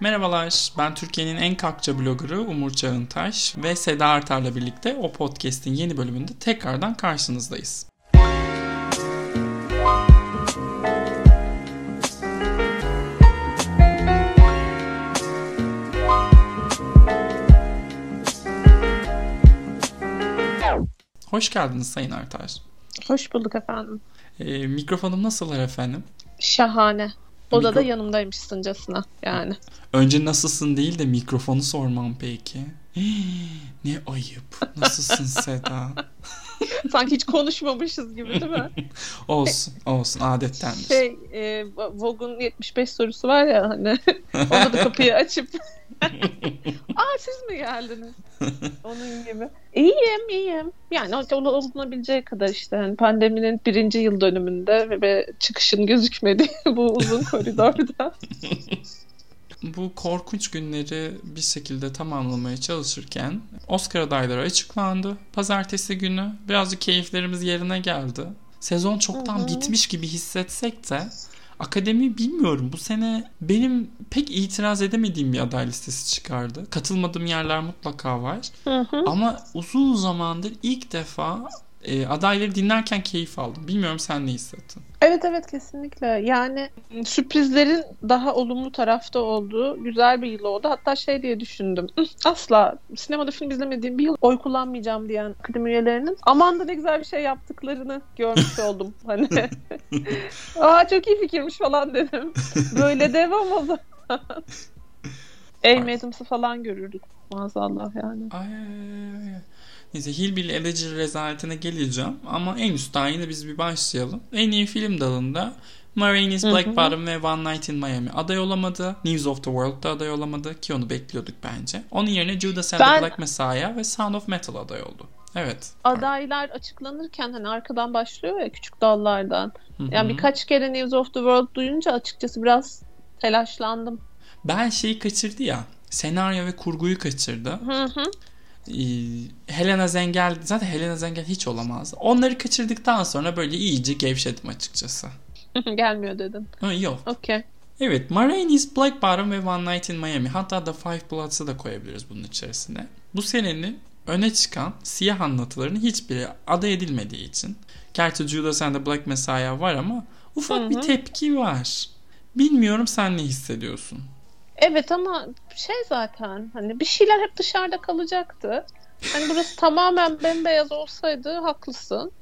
Merhabalar, ben Türkiye'nin en kalkça bloggerı Umur Çağıntaş ve Seda Artar'la birlikte o podcast'in yeni bölümünde tekrardan karşınızdayız. Hoş geldiniz Sayın Artar. Hoş bulduk efendim. Ee, mikrofonum nasıllar efendim? Şahane. Odada Mikro... yanımdaymışsıncasına yani. Önce nasılsın değil de mikrofonu sormam peki. ne ayıp. Nasılsın Seda? Sanki hiç konuşmamışız gibi değil mi? olsun olsun adettendir. Şey e, Vogue'un 75 sorusu var ya hani ona da kapıyı açıp Aa siz mi geldiniz? Onun gibi. İyiyim iyiyim. Yani olunabileceği kadar işte yani pandeminin birinci yıl dönümünde ve, ve çıkışın gözükmediği bu uzun koridorda. bu korkunç günleri bir şekilde tamamlamaya çalışırken Oscar adayları açıklandı. Pazartesi günü birazcık keyiflerimiz yerine geldi. Sezon çoktan Hı-hı. bitmiş gibi hissetsek de Akademi bilmiyorum bu sene benim pek itiraz edemediğim bir aday listesi çıkardı. Katılmadığım yerler mutlaka var. Hı hı. Ama uzun zamandır ilk defa e, adayları dinlerken keyif aldım. Bilmiyorum sen ne hissettin? Evet evet kesinlikle. Yani sürprizlerin daha olumlu tarafta olduğu güzel bir yıl oldu. Hatta şey diye düşündüm. Asla sinemada film izlemediğim bir yıl oy kullanmayacağım diyen akademi üyelerinin aman da ne güzel bir şey yaptıklarını görmüş oldum. Hani aa çok iyi fikirmiş falan dedim. Böyle devam o zaman. Adams'ı falan görürdük maazallah yani. Ay, ay, ay. Neyse Hillbilly Elegy rezaletine geleceğim ama en üstten yine biz bir başlayalım. En iyi film dalında Marines Black Bottom ve One Night in Miami aday olamadı. News of the World da aday olamadı ki onu bekliyorduk bence. Onun yerine Judas and ben... the Black Messiah ve Sound of Metal aday oldu. Evet. Adaylar açıklanırken hani arkadan başlıyor ya küçük dallardan. Hı-hı. Yani birkaç kere News of the World duyunca açıkçası biraz telaşlandım. Ben şeyi kaçırdı ya. Senaryo ve kurguyu kaçırdı. Hı hı. Ee, Helena Zengel zaten Helena Zengel hiç olamaz. Onları kaçırdıktan sonra böyle iyice gevşedim açıkçası. Gelmiyor dedin. Ha, yok. Okay. Evet, Marainis, Black Bottom ve One Night in Miami. Hatta The Five Bloods'ı da koyabiliriz bunun içerisine. Bu senenin öne çıkan siyah anlatılarının hiçbiri aday edilmediği için. Gerçi Judas and the Black Messiah var ama ufak Hı-hı. bir tepki var. Bilmiyorum sen ne hissediyorsun? Evet ama şey zaten hani bir şeyler hep dışarıda kalacaktı. Hani burası tamamen bembeyaz olsaydı haklısın.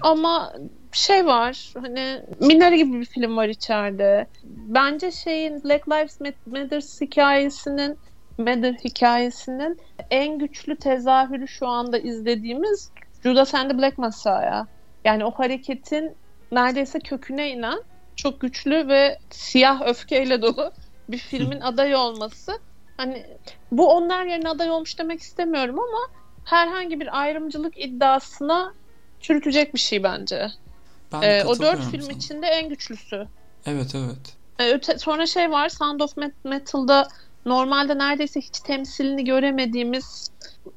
ama şey var hani Minari gibi bir film var içeride. Bence şeyin Black Lives Matter hikayesinin Matter hikayesinin en güçlü tezahürü şu anda izlediğimiz Judas and the Black Messiah. Yani o hareketin neredeyse köküne inen çok güçlü ve siyah öfkeyle dolu bir filmin aday olması hani bu onlar yerine aday olmuş demek istemiyorum ama herhangi bir ayrımcılık iddiasına çürütecek bir şey bence. Ben ee, o dört film sana. içinde en güçlüsü. Evet evet. Ee, öte, sonra şey var Sound of Metal'da normalde neredeyse hiç temsilini göremediğimiz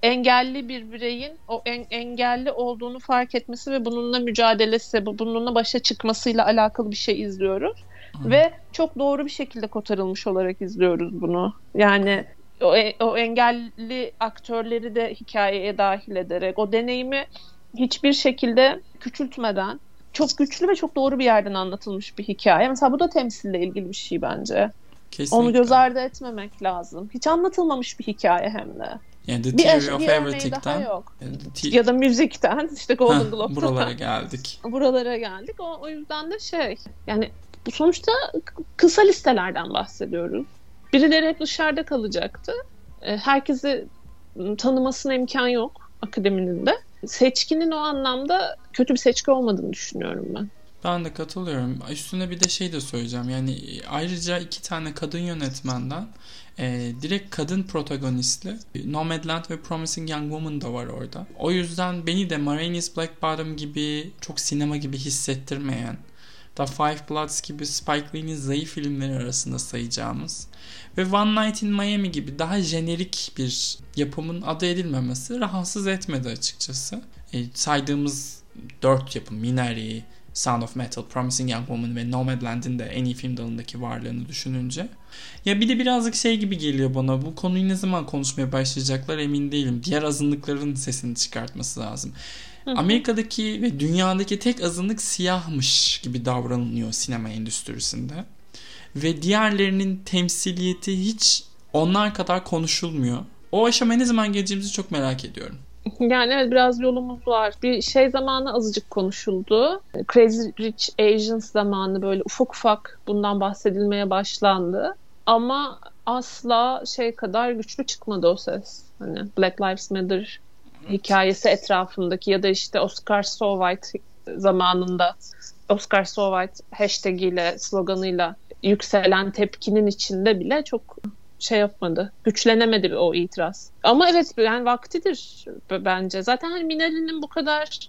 engelli bir bireyin o en, engelli olduğunu fark etmesi ve bununla mücadelesi, bununla başa çıkmasıyla alakalı bir şey izliyoruz. Ve çok doğru bir şekilde kotarılmış olarak izliyoruz bunu. Yani o, e, o engelli aktörleri de hikayeye dahil ederek o deneyimi hiçbir şekilde küçültmeden çok güçlü ve çok doğru bir yerden anlatılmış bir hikaye. Mesela bu da temsille ilgili bir şey bence. Kesinlikle. Onu göz ardı etmemek lazım. Hiç anlatılmamış bir hikaye hem de. Yani The Theory bir, of bir Everything'den yok. ya da müzikten işte Golden Globe'da. Buralara geldik. Buralara geldik. O, o yüzden de şey yani bu sonuçta kısa listelerden bahsediyoruz. Birileri hep dışarıda kalacaktı. E, herkesi tanımasına imkan yok akademinin de. Seçkinin o anlamda kötü bir seçki olmadığını düşünüyorum ben. Ben de katılıyorum. Üstüne bir de şey de söyleyeceğim. Yani ayrıca iki tane kadın yönetmenden e, direkt kadın protagonistli Nomadland ve Promising Young Woman da var orada. O yüzden beni de Marainis Black Bottom gibi çok sinema gibi hissettirmeyen The Five Bloods gibi Spike Lee'nin zayıf filmleri arasında sayacağımız ve One Night in Miami gibi daha jenerik bir yapımın adı edilmemesi rahatsız etmedi açıkçası. E, saydığımız dört yapım Minari, Sound of Metal, Promising Young Woman ve Nomadland'in de en iyi film dalındaki varlığını düşününce. Ya bir de birazcık şey gibi geliyor bana. Bu konuyu ne zaman konuşmaya başlayacaklar emin değilim. Diğer azınlıkların sesini çıkartması lazım. Amerika'daki ve dünyadaki tek azınlık siyahmış gibi davranılıyor sinema endüstrisinde. Ve diğerlerinin temsiliyeti hiç onlar kadar konuşulmuyor. O aşamaya ne zaman geleceğimizi çok merak ediyorum. Yani evet biraz yolumuz var. Bir şey zamanı azıcık konuşuldu. Crazy Rich Asians zamanı böyle ufak ufak bundan bahsedilmeye başlandı. Ama asla şey kadar güçlü çıkmadı o ses. Hani Black Lives Matter hikayesi etrafındaki ya da işte Oscar So White zamanında Oscar So White hashtag ile sloganıyla yükselen tepkinin içinde bile çok şey yapmadı. Güçlenemedi o itiraz. Ama evet yani vaktidir bence. Zaten hani Minelli'nin bu kadar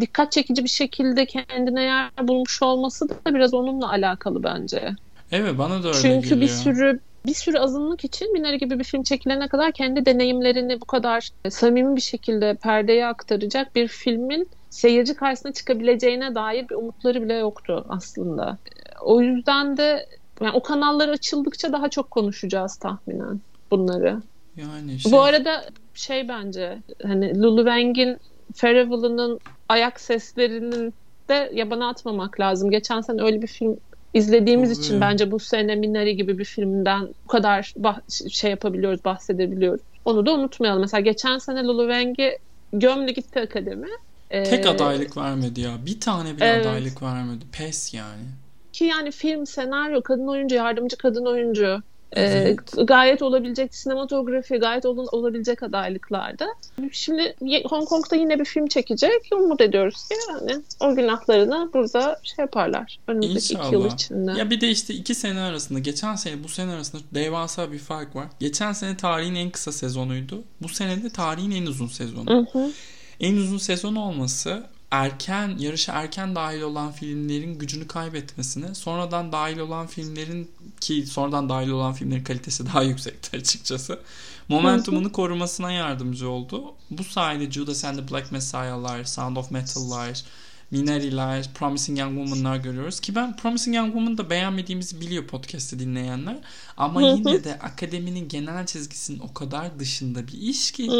dikkat çekici bir şekilde kendine yer bulmuş olması da biraz onunla alakalı bence. Evet bana da öyle Çünkü geliyor. bir sürü bir sürü azınlık için Minelli gibi bir film çekilene kadar kendi deneyimlerini bu kadar samimi bir şekilde perdeye aktaracak bir filmin seyirci karşısına çıkabileceğine dair bir umutları bile yoktu aslında. O yüzden de yani o kanallar açıldıkça daha çok konuşacağız tahminen bunları. Yani şey... Bu arada şey bence hani Lulu Wang'in Farival'ının ayak seslerinin de yabana atmamak lazım. Geçen sene öyle bir film izlediğimiz Tabii. için bence bu sene Minari gibi bir filmden bu kadar bah- şey yapabiliyoruz, bahsedebiliyoruz. Onu da unutmayalım. Mesela geçen sene Lulu Wang'i gömlü gitti akademi. Tek ee, adaylık vermedi ya. Bir tane bile evet. adaylık vermedi. Pes yani. Ki yani film, senaryo, kadın oyuncu, yardımcı kadın oyuncu Ee, gayet olabilecek sinematografi gayet ol, olabilecek adaylıklarda. Şimdi Hong Kong'da yine bir film çekecek. Umut ediyoruz ki yani o günahlarını burada şey yaparlar. Önümüzdeki İnşallah. iki yıl içinde. Ya bir de işte iki sene arasında geçen sene bu sene arasında devasa bir fark var. Geçen sene tarihin en kısa sezonuydu. Bu sene de tarihin en uzun sezonu. Hı hı. En uzun sezon olması erken yarışa erken dahil olan filmlerin gücünü kaybetmesine sonradan dahil olan filmlerin ki sonradan dahil olan filmlerin kalitesi daha yüksekti açıkçası. Momentumunu korumasına yardımcı oldu. Bu sayede Judas and the Black Messiah'lar, Sound of Metal'lar, Minari'ler, Promising Young Woman'lar görüyoruz. Ki ben Promising Young Woman'ı da beğenmediğimizi biliyor podcast'te dinleyenler. Ama yine de akademinin genel çizgisinin o kadar dışında bir iş ki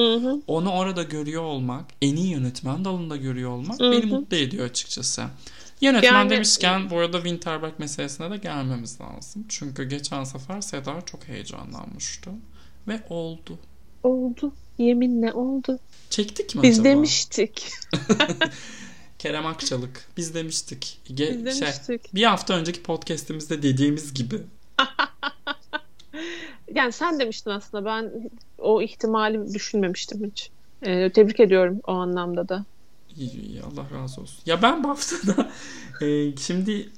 onu orada görüyor olmak, en iyi yönetmen dalında görüyor olmak beni mutlu ediyor açıkçası. Yönetmen yani, demişken bu arada Winterberg meselesine de gelmemiz lazım. Çünkü geçen sefer Seda çok heyecanlanmıştı. Ve oldu. Oldu. Yeminle oldu. Çektik mi Biz acaba? demiştik. Kerem Akçalık. Biz demiştik. Ge- Biz şey, demiştik. bir hafta önceki podcastimizde dediğimiz gibi. yani sen demiştin aslında. Ben o ihtimali düşünmemiştim hiç. Ee, tebrik ediyorum o anlamda da. İyi, Allah razı olsun. Ya ben bu haftada e, şimdi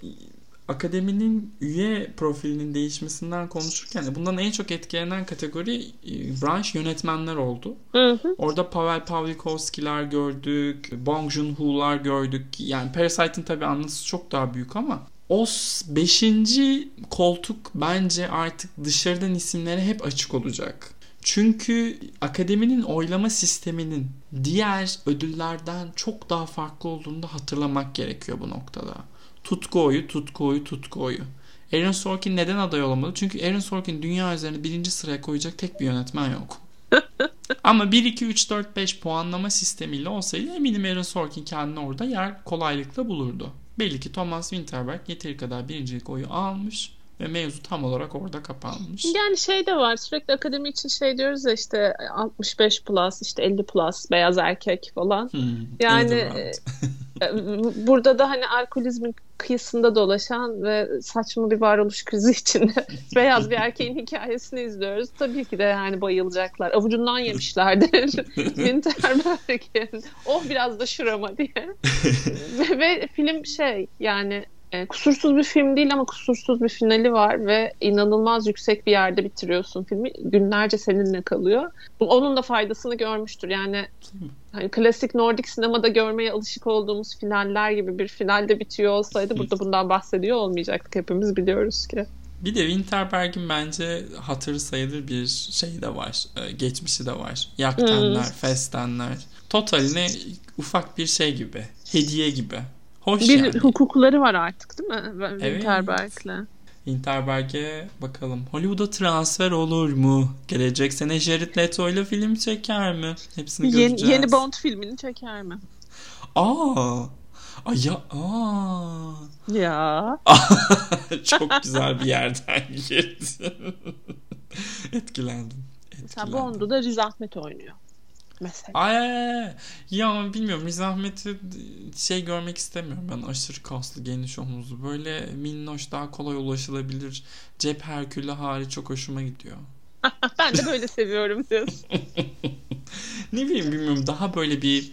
akademinin üye profilinin değişmesinden konuşurken de bundan en çok etkilenen kategori e, branş yönetmenler oldu. Hı hı. Orada Pavel Pavlikovski'ler gördük, Bong Joon-ho'lar gördük. Yani Parasite'ın tabii anlatısı çok daha büyük ama o beşinci koltuk bence artık dışarıdan isimlere hep açık olacak. Çünkü akademinin oylama sisteminin diğer ödüllerden çok daha farklı olduğunu da hatırlamak gerekiyor bu noktada. Tutku oyu, tutku oyu, tutku oyu. Aaron Sorkin neden aday olamadı? Çünkü Aaron Sorkin dünya üzerinde birinci sıraya koyacak tek bir yönetmen yok. Ama 1, 2, 3, 4, 5 puanlama sistemiyle olsaydı eminim Aaron Sorkin kendini orada yer kolaylıkla bulurdu. Belli ki Thomas Winterberg yeteri kadar birincilik oyu almış ve mevzu tam olarak orada kapanmış. Yani şey de var sürekli akademi için şey diyoruz ya işte 65 plus işte 50 plus beyaz erkek falan. Hmm, yani burada da hani alkolizmin kıyısında dolaşan ve saçma bir varoluş krizi içinde beyaz bir erkeğin hikayesini izliyoruz. Tabii ki de yani bayılacaklar. Avucundan yemişlerdir. Winterberg'in. Oh biraz da şurama diye. ve, ve film şey yani e, kusursuz bir film değil ama kusursuz bir finali var ve inanılmaz yüksek bir yerde bitiriyorsun filmi. Günlerce seninle kalıyor. Onun da faydasını görmüştür. Yani hani klasik Nordik sinemada görmeye alışık olduğumuz finaller gibi bir finalde bitiyor olsaydı burada bundan bahsediyor olmayacaktık. Hepimiz biliyoruz ki. Bir de Winterberg'in bence hatırı sayılır bir şey de var. E, geçmişi de var. Yaktenler, hmm. festenler. Totaline ufak bir şey gibi. Hediye gibi Hoş bir yani. hukukları var artık değil mi? Evet. Interberg'e bakalım. Hollywood'a transfer olur mu? Gelecek sene Jared Leto ile film çeker mi? Hepsini Yeni, göreceğiz. yeni Bond filmini çeker mi? Aa. Ay ya aa. Ya. Çok güzel bir yerden girdin. Etkilendim. Mesela Etkilendim. Bond'u da Riz Ahmet oynuyor. Mesela. Ay, ya bilmiyorum Riz Ahmet'i şey görmek istemiyorum ben aşırı kaslı geniş omuzlu böyle minnoş daha kolay ulaşılabilir cep herkülü hali çok hoşuma gidiyor. ben de böyle seviyorum diyorsun. ne bileyim bilmiyorum daha böyle bir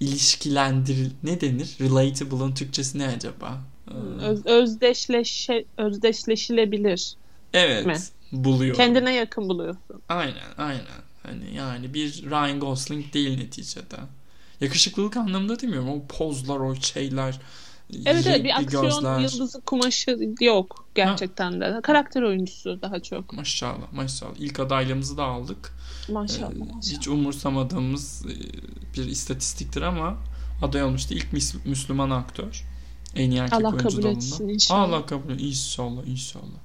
ilişkilendir ne denir relatable'ın Türkçesi ne acaba? Ee, Öz, özdeşleşe, özdeşleşilebilir. evet mi? buluyor. Kendine yakın buluyorsun. Aynen aynen. Hani yani bir Ryan Gosling değil neticede. Yakışıklılık anlamında demiyorum. O pozlar, o şeyler. Evet evet bir aksiyon gözler. yıldızı kumaşı yok gerçekten de. Karakter oyuncusu daha çok. Maşallah maşallah. İlk adaylığımızı da aldık. Maşallah. Ee, maşallah. hiç umursamadığımız e, bir istatistiktir ama aday olmuştu. İlk Müs- Müslüman aktör. En iyi erkek Allah oyuncu kabul dalında. etsin inşallah. Allah kabul etsin. İnşallah inşallah.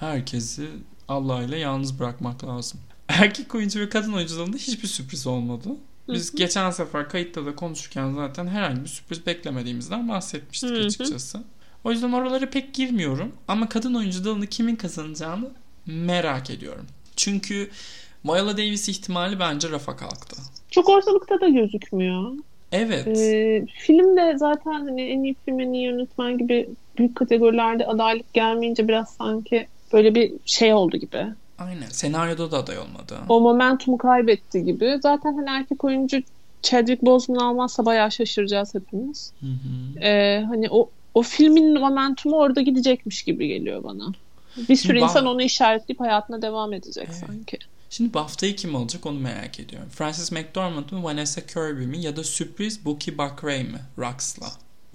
Herkesi Allah ile yalnız bırakmak lazım. Erkek oyuncu ve kadın oyuncu dalında hiçbir sürpriz olmadı. Biz geçen sefer kayıtta da konuşurken zaten herhangi bir sürpriz beklemediğimizden bahsetmiştik açıkçası. O yüzden oralara pek girmiyorum. Ama kadın oyuncu dalını kimin kazanacağını merak ediyorum. Çünkü Viola Davis ihtimali bence rafa kalktı. Çok ortalıkta da gözükmüyor. Evet. Ee, film de zaten hani en iyi film, en iyi yönetmen gibi büyük kategorilerde adaylık gelmeyince biraz sanki böyle bir şey oldu gibi. Aynen. Senaryoda da aday olmadı. O momentumu kaybetti gibi. Zaten hani erkek oyuncu Chadwick Boseman almazsa bayağı şaşıracağız hepimiz. Hı hı. Ee, hani o o filmin momentumu orada gidecekmiş gibi geliyor bana. Bir sürü Şimdi insan onu işaretleyip hayatına devam edecek Evet. sanki. Şimdi BAFTA'yı kim alacak onu merak ediyorum. Frances McDormand mı, Vanessa Kirby mi ya da sürpriz Bookie Bakray mi Rux'la?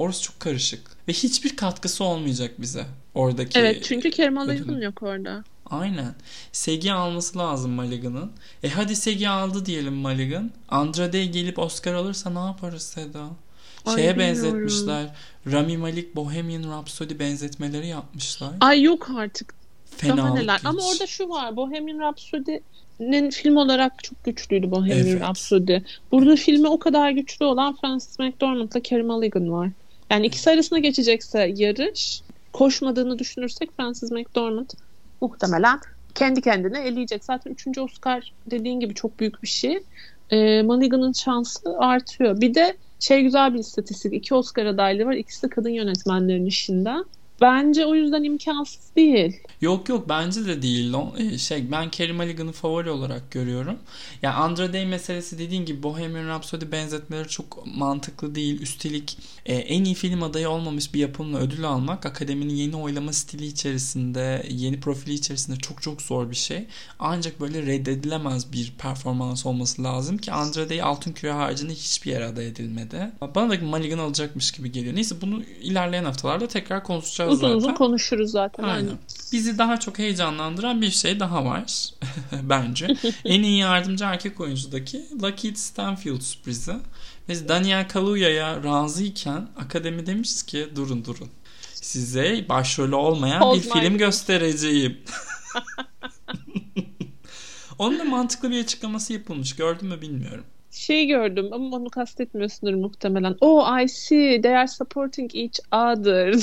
Orası çok karışık. Ve hiçbir katkısı olmayacak bize oradaki. Evet çünkü Kerim ödülün. yok orada. Aynen. Segi alması lazım Mulligan'ın. E hadi Segi aldı diyelim Mulligan. Andrade gelip Oscar alırsa ne yaparız Seda? Ay, Şeye bilmiyorum. benzetmişler. Rami Malek Bohemian Rhapsody benzetmeleri yapmışlar. Ay yok artık. Daha Fenalık neler. hiç. Ama orada şu var. Bohemian Rhapsody'nin film olarak çok güçlüydü Bohemian Evet. Rhapsody. Burada filmi o kadar güçlü olan Frances McDormand'la Carey Mulligan var. Yani ikisi arasında geçecekse yarış koşmadığını düşünürsek Frances McDormand muhtemelen kendi kendine eleyecek. Zaten üçüncü Oscar dediğin gibi çok büyük bir şey. Ee, Mulligan'ın şansı artıyor. Bir de şey güzel bir istatistik. İki Oscar adaylığı var. İkisi de kadın yönetmenlerin işinden. Bence o yüzden imkansız değil. Yok yok bence de değil. E, Şey ben Carey Mulligan'ı favori olarak görüyorum. Ya Andra Day meselesi dediğin gibi Bohemian Rhapsody benzetmeleri çok mantıklı değil. Üstelik e, en iyi film adayı olmamış bir yapımla ödül almak akademinin yeni oylama stili içerisinde, yeni profili içerisinde çok çok zor bir şey. Ancak böyle reddedilemez bir performans olması lazım ki Andra Day Altın Küre haricinde hiçbir yere aday edilmedi. Bana da Mulligan alacakmış gibi geliyor. Neyse bunu ilerleyen haftalarda tekrar konuşacağız Uzun zaten. uzun konuşuruz zaten. Aynen. Aynen. Bizi daha çok heyecanlandıran bir şey daha var bence. en iyi yardımcı erkek oyuncudaki Lockheed Stanfield sürprizi. Biz Daniel Kaluya'ya razıyken akademi demiş ki durun durun. Size başrolü olmayan Hold bir film beer. göstereceğim. Onun da mantıklı bir açıklaması yapılmış. Gördün mü bilmiyorum. Şey gördüm ama onu kastetmiyorsundur muhtemelen. Oh I see they are supporting each other.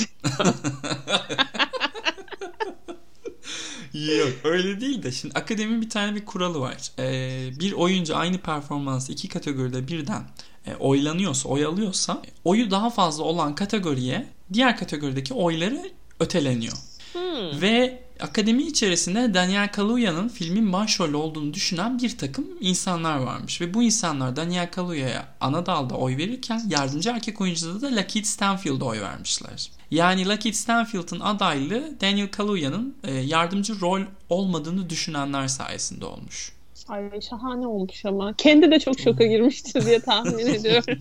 Yok öyle değil de şimdi akademinin bir tane bir kuralı var. Ee, bir oyuncu aynı performansı iki kategoride birden e, oylanıyorsa, oy alıyorsa oyu daha fazla olan kategoriye diğer kategorideki oyları öteleniyor. Hmm. Ve akademi içerisinde Daniel Kaluya'nın filmin başrolü olduğunu düşünen bir takım insanlar varmış. Ve bu insanlar Daniel Kaluya'ya ana dalda oy verirken yardımcı erkek oyuncuda da Lakeith Stanfield'a oy vermişler. Yani Lakeith Stanfield'ın adaylığı Daniel Kaluya'nın e, yardımcı rol olmadığını düşünenler sayesinde olmuş. Ay şahane olmuş ama. Kendi de çok şoka girmiştir diye tahmin ediyorum.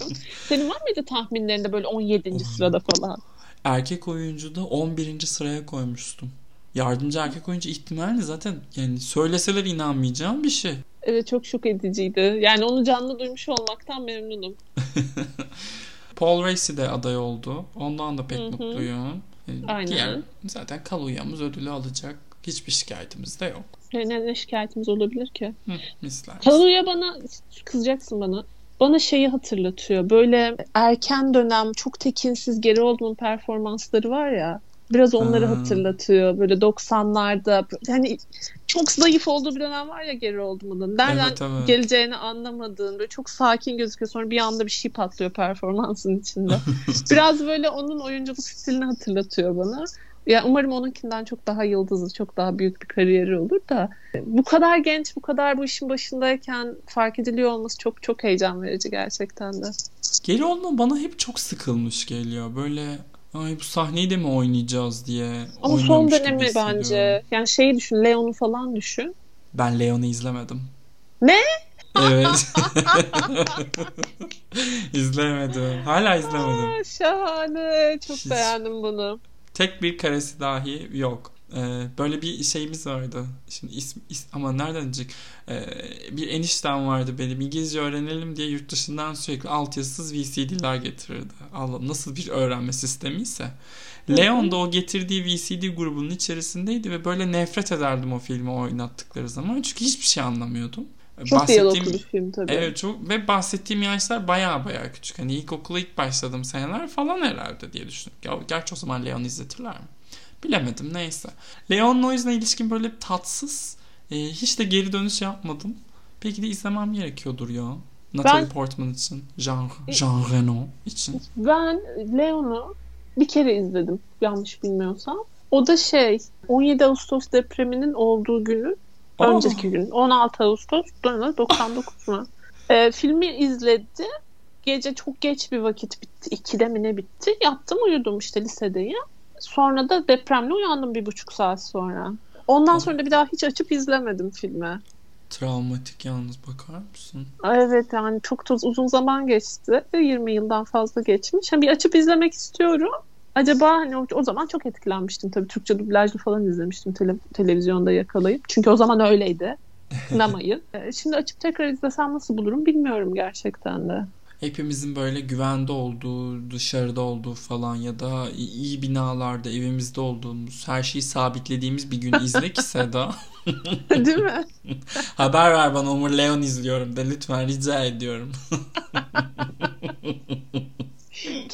Senin var mıydı tahminlerinde böyle 17. sırada falan? Erkek oyuncuda 11. sıraya koymuştum. Yardımcı erkek oyuncu ihtimali zaten yani söyleseler inanmayacağım bir şey. Evet çok şok ediciydi. Yani onu canlı duymuş olmaktan memnunum. Paul Raci de aday oldu. Ondan da pek Hı hı. mutluyum. E, Aynen. Diğer zaten Kaluya'mız ödülü alacak. Hiçbir şikayetimiz de yok. Ne, ne, ne şikayetimiz olabilir ki? Hı, misler. Kaluya bana kızacaksın bana. Bana şeyi hatırlatıyor. Böyle erken dönem çok tekinsiz geri olduğum performansları var ya. Biraz onları Ha. hatırlatıyor. Böyle 90'larda hani çok zayıf olduğu bir dönem var ya geri olduğunda. Nereden Evet, evet. geleceğini anlamadığın böyle çok sakin gözüküyor. Sonra bir anda bir şey patlıyor performansın içinde. Biraz böyle onun oyunculuk stilini hatırlatıyor bana. Ya umarım onunkinden çok daha yıldızlı, çok daha büyük bir kariyeri olur da bu kadar genç, bu kadar bu işin başındayken fark ediliyor olması çok çok heyecan verici gerçekten de. Geri olma bana hep çok sıkılmış geliyor. Böyle ay bu sahneyi de mi oynayacağız diye Ama son dönemi bence. Yani şeyi düşün, Leon'u falan düşün. Ben Leon'u izlemedim. Ne? Evet. izlemedim. Hala izlemedim. Aa, şahane. Çok Hiç. beğendim bunu. Tek bir karesi dahi yok. Ee, böyle bir şeyimiz vardı. Şimdi ism, is- ama nereden diyecek? Ee, bir eniştem vardı benim. İngilizce öğrenelim diye yurt dışından sürekli altyazısız VCD'ler getirirdi. Allah nasıl bir öğrenme sistemi ise. Leon da o getirdiği VCD grubunun içerisindeydi ve böyle nefret ederdim o filmi oynattıkları zaman. Çünkü hiçbir şey anlamıyordum. Çok diyaloglu bir film tabii. Evet çok ve bahsettiğim yaşlar baya baya küçük. Hani ilkokula ilk başladığım seneler falan herhalde diye düşündüm. Ya, gerçi o zaman Leon izletirler mi? Bilemedim neyse. Leon'la o yüzden ilişkim böyle tatsız. Ee, hiç de geri dönüş yapmadım. Peki de izlemem gerekiyordur ya. Natalie Ben- Portman için, Jean, Jean Reno için. Ben Leon'u bir kere izledim yanlış bilmiyorsam. O da şey 17 Ağustos depreminin olduğu günün Aa. önceki gün 16 Ağustos 99 mu? Ee, filmi izledi. Gece çok geç bir vakit bitti. 2'de mi ne bitti? Yattım uyudum işte lisedeyim. Sonra da depremle uyandım bir buçuk saat sonra. Ondan sonra da bir daha hiç açıp izlemedim filmi. Travmatik yalnız bakar mısın? Evet yani çok da uzun zaman geçti. 20 yıldan fazla geçmiş. Hani bir açıp izlemek istiyorum. Acaba hani o, o zaman çok etkilenmiştim tabii. Türkçe dublajlı falan izlemiştim tele- televizyonda yakalayıp. Çünkü o zaman öyleydi. Sinemayı. Ee, Şimdi açıp tekrar izlesem nasıl bulurum bilmiyorum gerçekten de. Hepimizin böyle güvende olduğu, dışarıda olduğu falan ya da iyi binalarda evimizde olduğumuz, her şeyi sabitlediğimiz bir gün izle ki Seda. Değil mi? Haber ver bana Umur Leon izliyorum de lütfen rica ediyorum.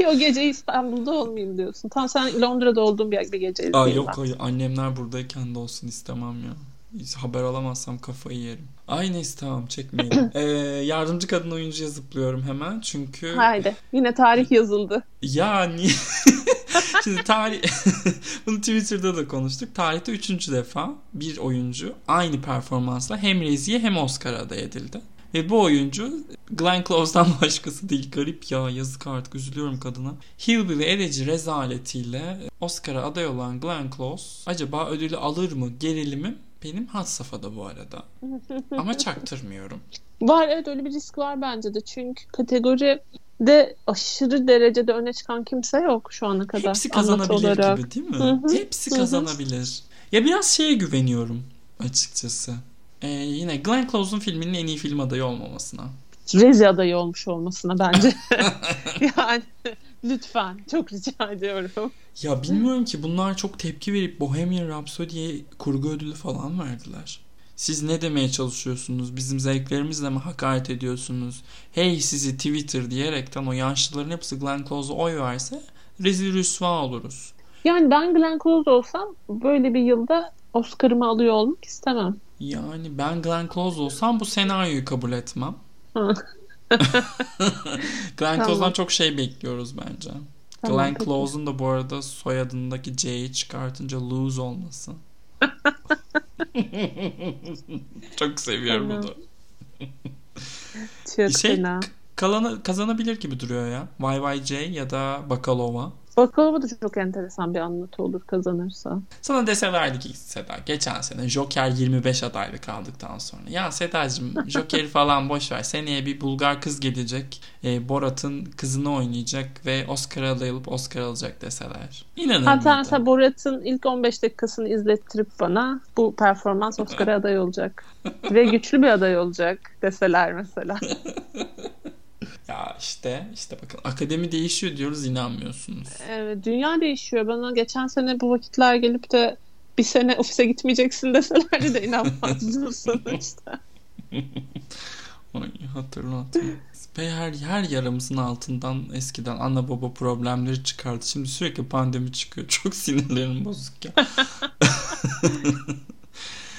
Ki o gece İstanbul'da olmayayım diyorsun. Tam sen Londra'da olduğun bir, bir gece Aa, ben. yok hayır annemler buradayken de olsun istemem ya. Hiç haber alamazsam kafayı yerim. Ay neyse tamam çekmeyelim. Ee, yardımcı kadın oyuncuya zıplıyorum hemen çünkü Haydi. Yine tarih yazıldı. Yani şimdi tarih bunu Twitter'da da konuştuk. Tarihte üçüncü defa bir oyuncu aynı performansla hem Rezi'ye hem Oscar'a aday edildi. Ve bu oyuncu Glenn Close'dan başkası değil. Garip ya yazık artık üzülüyorum kadına. Hillbilly Eleci rezaletiyle Oscar'a aday olan Glenn Close acaba ödülü alır mı gerilimim benim had safhada bu arada. Ama çaktırmıyorum. Var evet öyle bir risk var bence de. Çünkü kategoride aşırı derecede öne çıkan kimse yok şu ana kadar. Hepsi kazanabilir olarak. gibi değil mi? Hı hı. Hepsi kazanabilir. Ya biraz şeye güveniyorum açıkçası. Ee, yine Glenn Close'un filminin en iyi film adayı olmamasına. Rezi adayı olmuş olmasına bence. yani lütfen çok rica ediyorum. Ya bilmiyorum ki bunlar çok tepki verip Bohemian Rhapsody'ye kurgu ödülü falan verdiler. Siz ne demeye çalışıyorsunuz? Bizim zevklerimizle mi hakaret ediyorsunuz? Hey sizi Twitter diyerekten o yaşlıların hepsi Glenn Close'a oy verse rezil rüsva oluruz. Yani ben Glenn Close olsam böyle bir yılda Oscar'ımı alıyor olmak istemem. Yani ben Glenn Close olsam bu senaryoyu kabul etmem. Glenn Tamam. Close'dan çok şey bekliyoruz bence. Tamam, Glenn peki. Close'un da bu arada soyadındaki C'yi çıkartınca lose olması. çok seviyorum bunu. Çok Şey, fena. Kalana, kazanabilir gibi duruyor ya. YYJ ya da Bakalova. Bakalım da çok enteresan bir anlatı olur kazanırsa. Sana deselerdi ki Seda geçen sene Joker 25 adaylık aldıktan sonra. Ya Sedacığım Joker'i falan boş ver. Seneye bir Bulgar kız gelecek. e, Borat'ın kızını oynayacak ve Oscar aday olup Oscar alacak deseler. İnanır Hatta mesela Borat'ın ilk 15 dakikasını izlettirip bana bu performans Oscar'a aday olacak. Ve güçlü bir aday olacak deseler mesela. Ya işte işte bakın akademi değişiyor diyoruz inanmıyorsunuz. Evet dünya değişiyor. Bana geçen sene bu vakitler gelip de bir sene ofise gitmeyeceksin deselerdi de inanmazdım sonuçta. Ay hatırlatma. Ve her, her yaramızın altından eskiden ana baba problemleri çıkardı. Şimdi sürekli pandemi çıkıyor. Çok sinirlerim bozuk ya.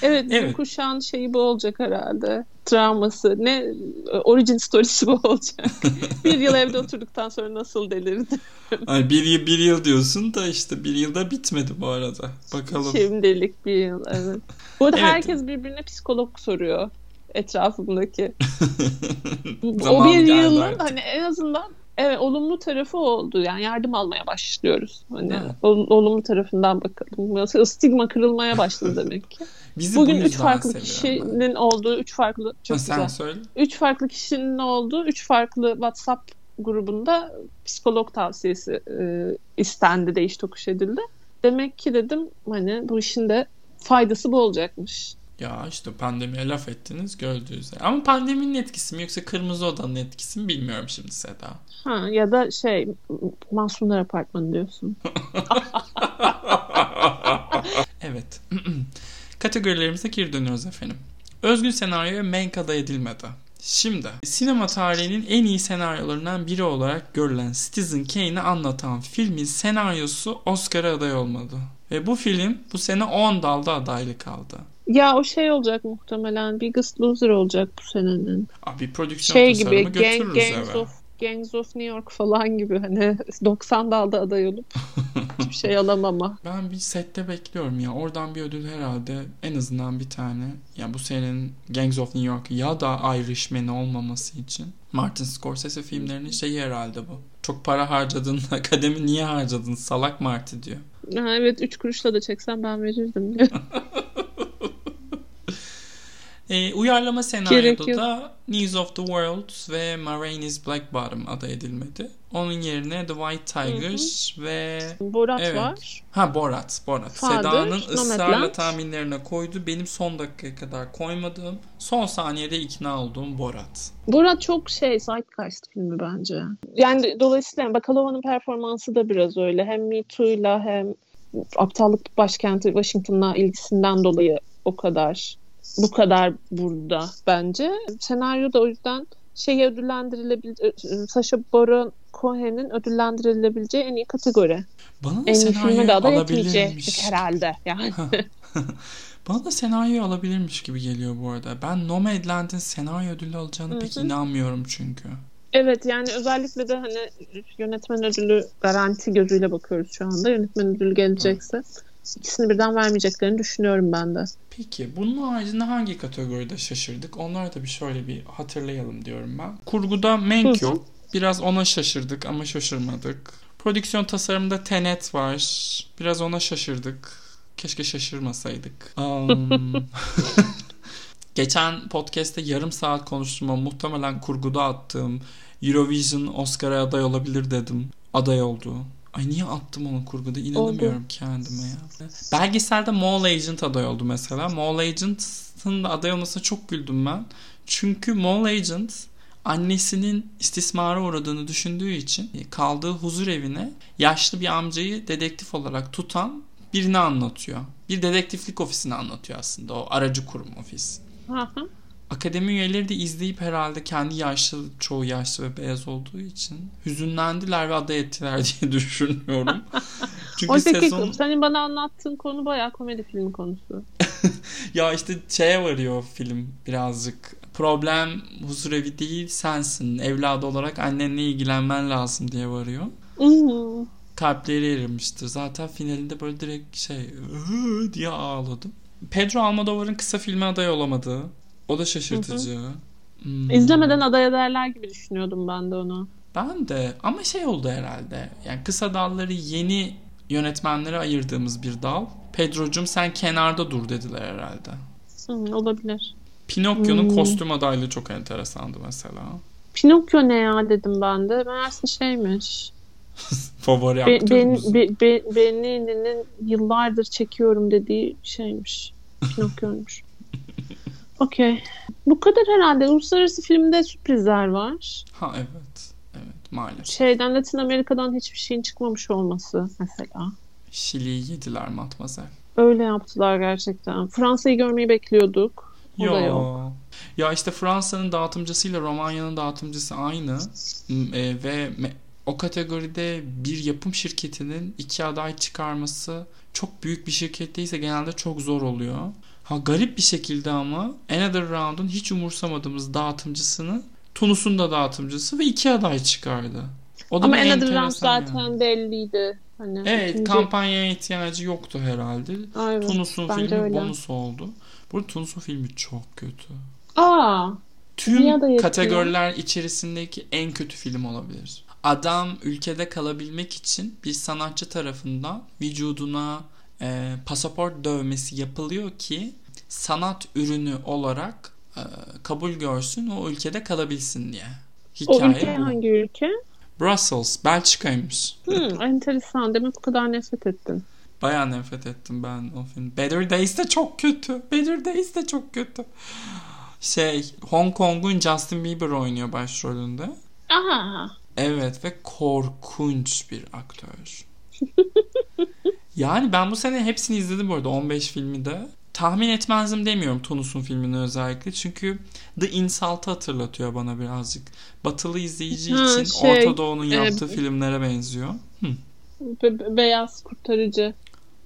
evet, evet. bu kuşağın şeyi bu olacak herhalde. Travması. Ne origin story'si bu olacak. bir yıl evde oturduktan sonra nasıl delirdi. Ay bir, yıl, bir yıl diyorsun da işte bir yılda bitmedi bu arada. Bakalım. Şimdilik bir yıl evet. Bu arada evet. herkes birbirine psikolog soruyor etrafımdaki. o bir yılın artık. hani en azından evet olumlu tarafı oldu. Yani yardım almaya başlıyoruz. Hani ol, olumlu tarafından bakalım. Stigma kırılmaya başladı demek ki. Bizi Bugün üç farklı kişinin ben. olduğu, üç farklı çok ha, güzel. Sen söyle. Üç farklı kişinin olduğu, üç farklı WhatsApp grubunda psikolog tavsiyesi e, istendi, değiş tokuş edildi. Demek ki dedim hani bu işin de faydası bu olacakmış. Ya işte pandemiye laf ettiniz gördüğünüz. Ama pandeminin etkisi mi yoksa kırmızı odanın etkisi mi bilmiyorum şimdi Seda. Ha, ya da şey Masumlar Apartmanı diyorsun. evet. Kategorilerimize geri dönüyoruz efendim. Özgün senaryoya Mank aday edilmedi. Şimdi sinema tarihinin en iyi senaryolarından biri olarak görülen Citizen Kane'i anlatan filmin senaryosu Oscar'a aday olmadı. Ve bu film bu sene 10 dalda adaylık aldı. Ya o şey olacak muhtemelen. Biggest Loser olacak bu senenin. Abi prodüksiyon şey gibi, götürürüz Gang, Gangs eve. Of, Gangs of New York falan gibi hani 90 dalda aday olup hiçbir şey alamama. Ben bir sette bekliyorum ya. Oradan bir ödül herhalde en azından bir tane. Ya bu senenin Gangs of New York ya da Irishman olmaması için. Martin Scorsese filmlerinin şeyi herhalde bu. Çok para harcadın, akademi niye harcadın salak Marty diyor. Ha, evet 3 kuruşla da çeksen ben verirdim. E, uyarlama senaryoda da News of the World ve Maraine's Black Bottom aday edilmedi. Onun yerine The White Tiger ve... Borat evet. var. Ha Borat. Borat. Father, Seda'nın ısrarla tahminlerine koydu. Benim son dakikaya kadar koymadığım, son saniyede ikna olduğum Borat. Borat çok şey, zeitgeist filmi bence. Yani dolayısıyla Bakalova'nın performansı da biraz öyle. Hem Me Too'yla hem aptallık başkenti Washington'la ilgisinden dolayı o kadar bu kadar burada bence. Senaryo da o yüzden şey ödüllendirilebilir Sacha Baron Cohen'in ödüllendirilebileceği en iyi kategori. Bana da en iyi filme de aday etmeyecek herhalde yani. Bana da senaryo alabilirmiş gibi geliyor bu arada. Ben Nomadland'in senaryo ödülü alacağını Hı-hı. pek inanmıyorum çünkü. Evet yani özellikle de hani yönetmen ödülü garanti gözüyle bakıyoruz şu anda. Yönetmen ödülü gelecekse. Hı ikisini birden vermeyeceklerini düşünüyorum ben de. Peki bunun haricinde hangi kategoride şaşırdık? Onları da bir şöyle bir hatırlayalım diyorum ben. Kurguda Menk yok. Biraz ona şaşırdık ama şaşırmadık. Prodüksiyon tasarımında Tenet var. Biraz ona şaşırdık. Keşke şaşırmasaydık. Um, geçen podcast'te yarım saat konuştum muhtemelen kurguda attığım Eurovision Oscar'a aday olabilir dedim. Aday oldu. Ay niye attım onu kurguda inanamıyorum oldu. kendime ya. Belgeselde Mole Agent aday oldu mesela. Mole Agent'ın da aday olmasına çok güldüm ben. Çünkü Mole Agent annesinin istismara uğradığını düşündüğü için kaldığı huzur evine yaşlı bir amcayı dedektif olarak tutan birini anlatıyor. Bir dedektiflik ofisini anlatıyor aslında o aracı kurum ofis. Hı hı akademi üyeleri de izleyip herhalde kendi yaşlı, çoğu yaşlı ve beyaz olduğu için hüzünlendiler ve aday ettiler diye düşünüyorum. Çünkü Oysa sezon... senin bana anlattığın konu bayağı komedi filmi konusu. ya işte şeye varıyor film birazcık. Problem huzurevi değil sensin. Evladı olarak annenle ilgilenmen lazım diye varıyor. Kalpleri erimiştir. Zaten finalinde böyle direkt şey diye ağladım. Pedro Almodovar'ın kısa filme aday olamadığı o da şaşırtıcı. Hı hı. Hmm. İzlemeden aday ederler gibi düşünüyordum ben de onu. Ben de ama şey oldu herhalde. Yani kısa dalları yeni yönetmenlere ayırdığımız bir dal. Pedro'cum sen kenarda dur dediler herhalde. Hı, olabilir. Pinokyo'nun hmm. kostüm adaylığı çok enteresandı mesela. Pinokyo ne ya dedim ben de. Meğerse şeymiş. Favori aktörümüz. Ben, ben, ben, Benini'nin yıllardır çekiyorum dediği şeymiş. Pinokyo'ymuş. Okey. Bu kadar herhalde. Uluslararası filmde sürprizler var. Ha evet. maalesef. Şeyden Latin Amerika'dan hiçbir şeyin çıkmamış olması mesela. Şili'yi yediler matmazel. Öyle yaptılar gerçekten. Fransa'yı görmeyi bekliyorduk. O da yok. Ya işte Fransa'nın dağıtımcısıyla Romanya'nın dağıtımcısı aynı e, ve o kategoride bir yapım şirketinin iki aday çıkarması çok büyük bir şirket değilse genelde çok zor oluyor. Ha garip bir şekilde ama Another Round'un hiç umursamadığımız dağıtımcısını Tunus'un da dağıtımcısı ve iki aday çıkardı. O Ama bir Another Round zaten yani. belliydi. Hani Evet ikinci- kampanyaya ihtiyacı yoktu herhalde. Aynen, Tunus'un filmi öyle. bonus oldu. Burada Tunus'un filmi çok kötü. Aa, Tüm kategoriler içerisindeki en kötü film olabilir. Adam ülkede kalabilmek için bir sanatçı tarafından vücuduna e, pasaport dövmesi yapılıyor ki sanat ürünü olarak e, kabul görsün o ülkede kalabilsin diye. o Hikaye ülke bu. hangi ülke? Brussels, Belçika'ymış. Hmm, enteresan. Demek bu kadar nefret ettin. Bayağı nefret ettim ben o film. Better Days de çok kötü. Better Days de çok kötü. Şey, Hong Kong'un Justin Bieber oynuyor başrolünde. Aha. Evet ve korkunç bir aktör. yani ben bu sene hepsini izledim bu arada 15 filmi de. Tahmin etmezdim demiyorum Tunus'un filmini özellikle. Çünkü The Insult'ı hatırlatıyor bana birazcık. Batılı izleyici Ha, için şey, Orta Doğu'nun e, yaptığı filmlere benziyor. Hı. Be- be- beyaz kurtarıcı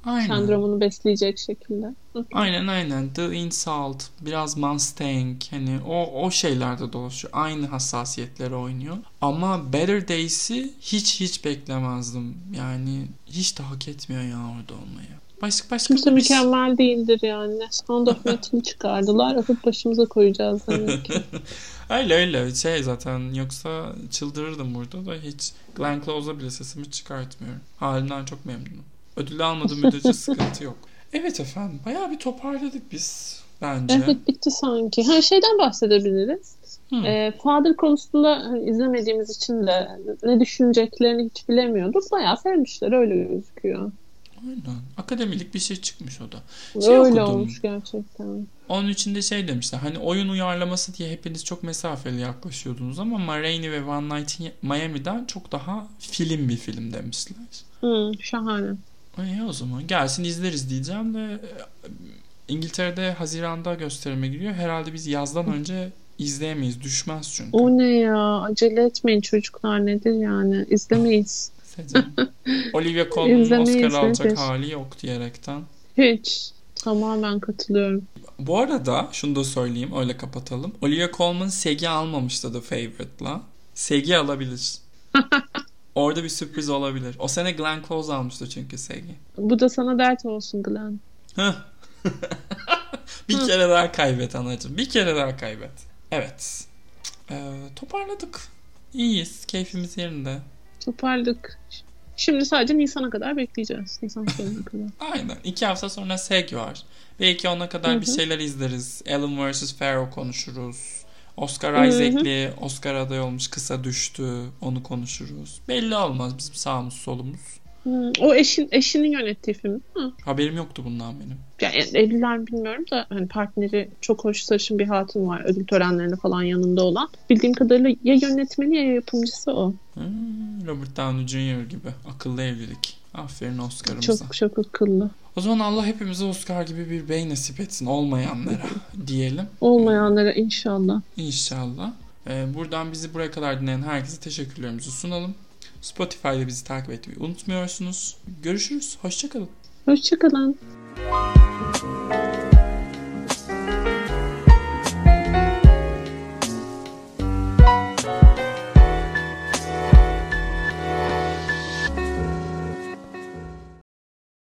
Aynen. sendromunu besleyecek şekilde. Aynen aynen. The Insult, biraz Mustang hani o o şeylerde dolaşıyor. Aynı hassasiyetleri oynuyor. Ama Better Days'i hiç hiç beklemezdim. Yani hiç de hak etmiyor ya orada olmayı. Başka başka Kimse bir- mükemmel değildir yani. Sound of Metal'ı çıkardılar. Atıp başımıza koyacağız demek ki. Öyle öyle şey zaten yoksa çıldırırdım burada da hiç Glenn Close'a bile sesimi çıkartmıyorum. Halimden çok memnunum. Ödül almadığım müddetçe sıkıntı yok. Evet efendim bayağı bir toparladık biz bence. Evet bitti sanki. Her şeyden bahsedebiliriz. Hı. Ee, Father konusunda hani izlemediğimiz için de ne düşüneceklerini hiç bilemiyorduk. Bayağı sevmişler öyle gözüküyor. Aynen. Akademilik bir şey çıkmış o da. Şey öyle okudum. olmuş gerçekten. Onun içinde şey demişler. Hani oyun uyarlaması diye hepiniz çok mesafeli yaklaşıyordunuz ama Ma Rainey ve One Night in Miami'den çok daha film bir film demişler. Hı, şahane. İyi o zaman gelsin izleriz diyeceğim de e, İngiltere'de Haziran'da gösterime giriyor. Herhalde biz yazdan önce izleyemeyiz. Düşmez çünkü. O ne ya? Acele etmeyin çocuklar nedir yani? İzlemeyiz. Olivia Colman'ın Oscar alacak nedir? hali yok diyerekten. Hiç. Tamamen katılıyorum. Bu arada şunu da söyleyeyim öyle kapatalım. Olivia Colman Segi almamıştı The Favorite'la. Segi alabilir. Orada bir sürpriz olabilir. O sene Glenn Close almıştı çünkü Segi. Bu da sana dert olsun Glenn. Bir kere daha kaybet anacığım. Bir kere daha kaybet. Evet. Ee, toparladık. İyiyiz. Keyfimiz yerinde. Toparladık. Şimdi sadece Nisan'a kadar bekleyeceğiz. Nisan sonuna kadar. Aynen. İki hafta sonra Seg var. Belki ona kadar Hı bir şeyler izleriz. Ellen vs. Pharaoh konuşuruz. Oscar. Isaac'li Oscar aday olmuş kısa düştü. Onu konuşuruz. Belli olmaz bizim sağımız solumuz. Hmm, o eşin eşinin yönettiği film. Hı. Haberim yoktu bundan benim. Yani evliler bilmiyorum da hani partneri çok hoş sarışın bir hatun var. Ödül törenlerinde falan yanında olan. Bildiğim kadarıyla ya yönetmeni ya yapımcısı o. Hmm, Robert Downey Jr. gibi. Akıllı evlilik. Aferin Oscar'ımıza. Çok çok akıllı. O zaman Allah hepimize Oscar gibi bir bey nasip etsin. Olmayanlara diyelim. Olmayanlara inşallah. İnşallah. Ee, buradan bizi buraya kadar dinleyen herkese teşekkürlerimizi sunalım. Spotify'da bizi takip etmeyi unutmuyorsunuz. Görüşürüz. Hoşçakalın. Hoşçakalın.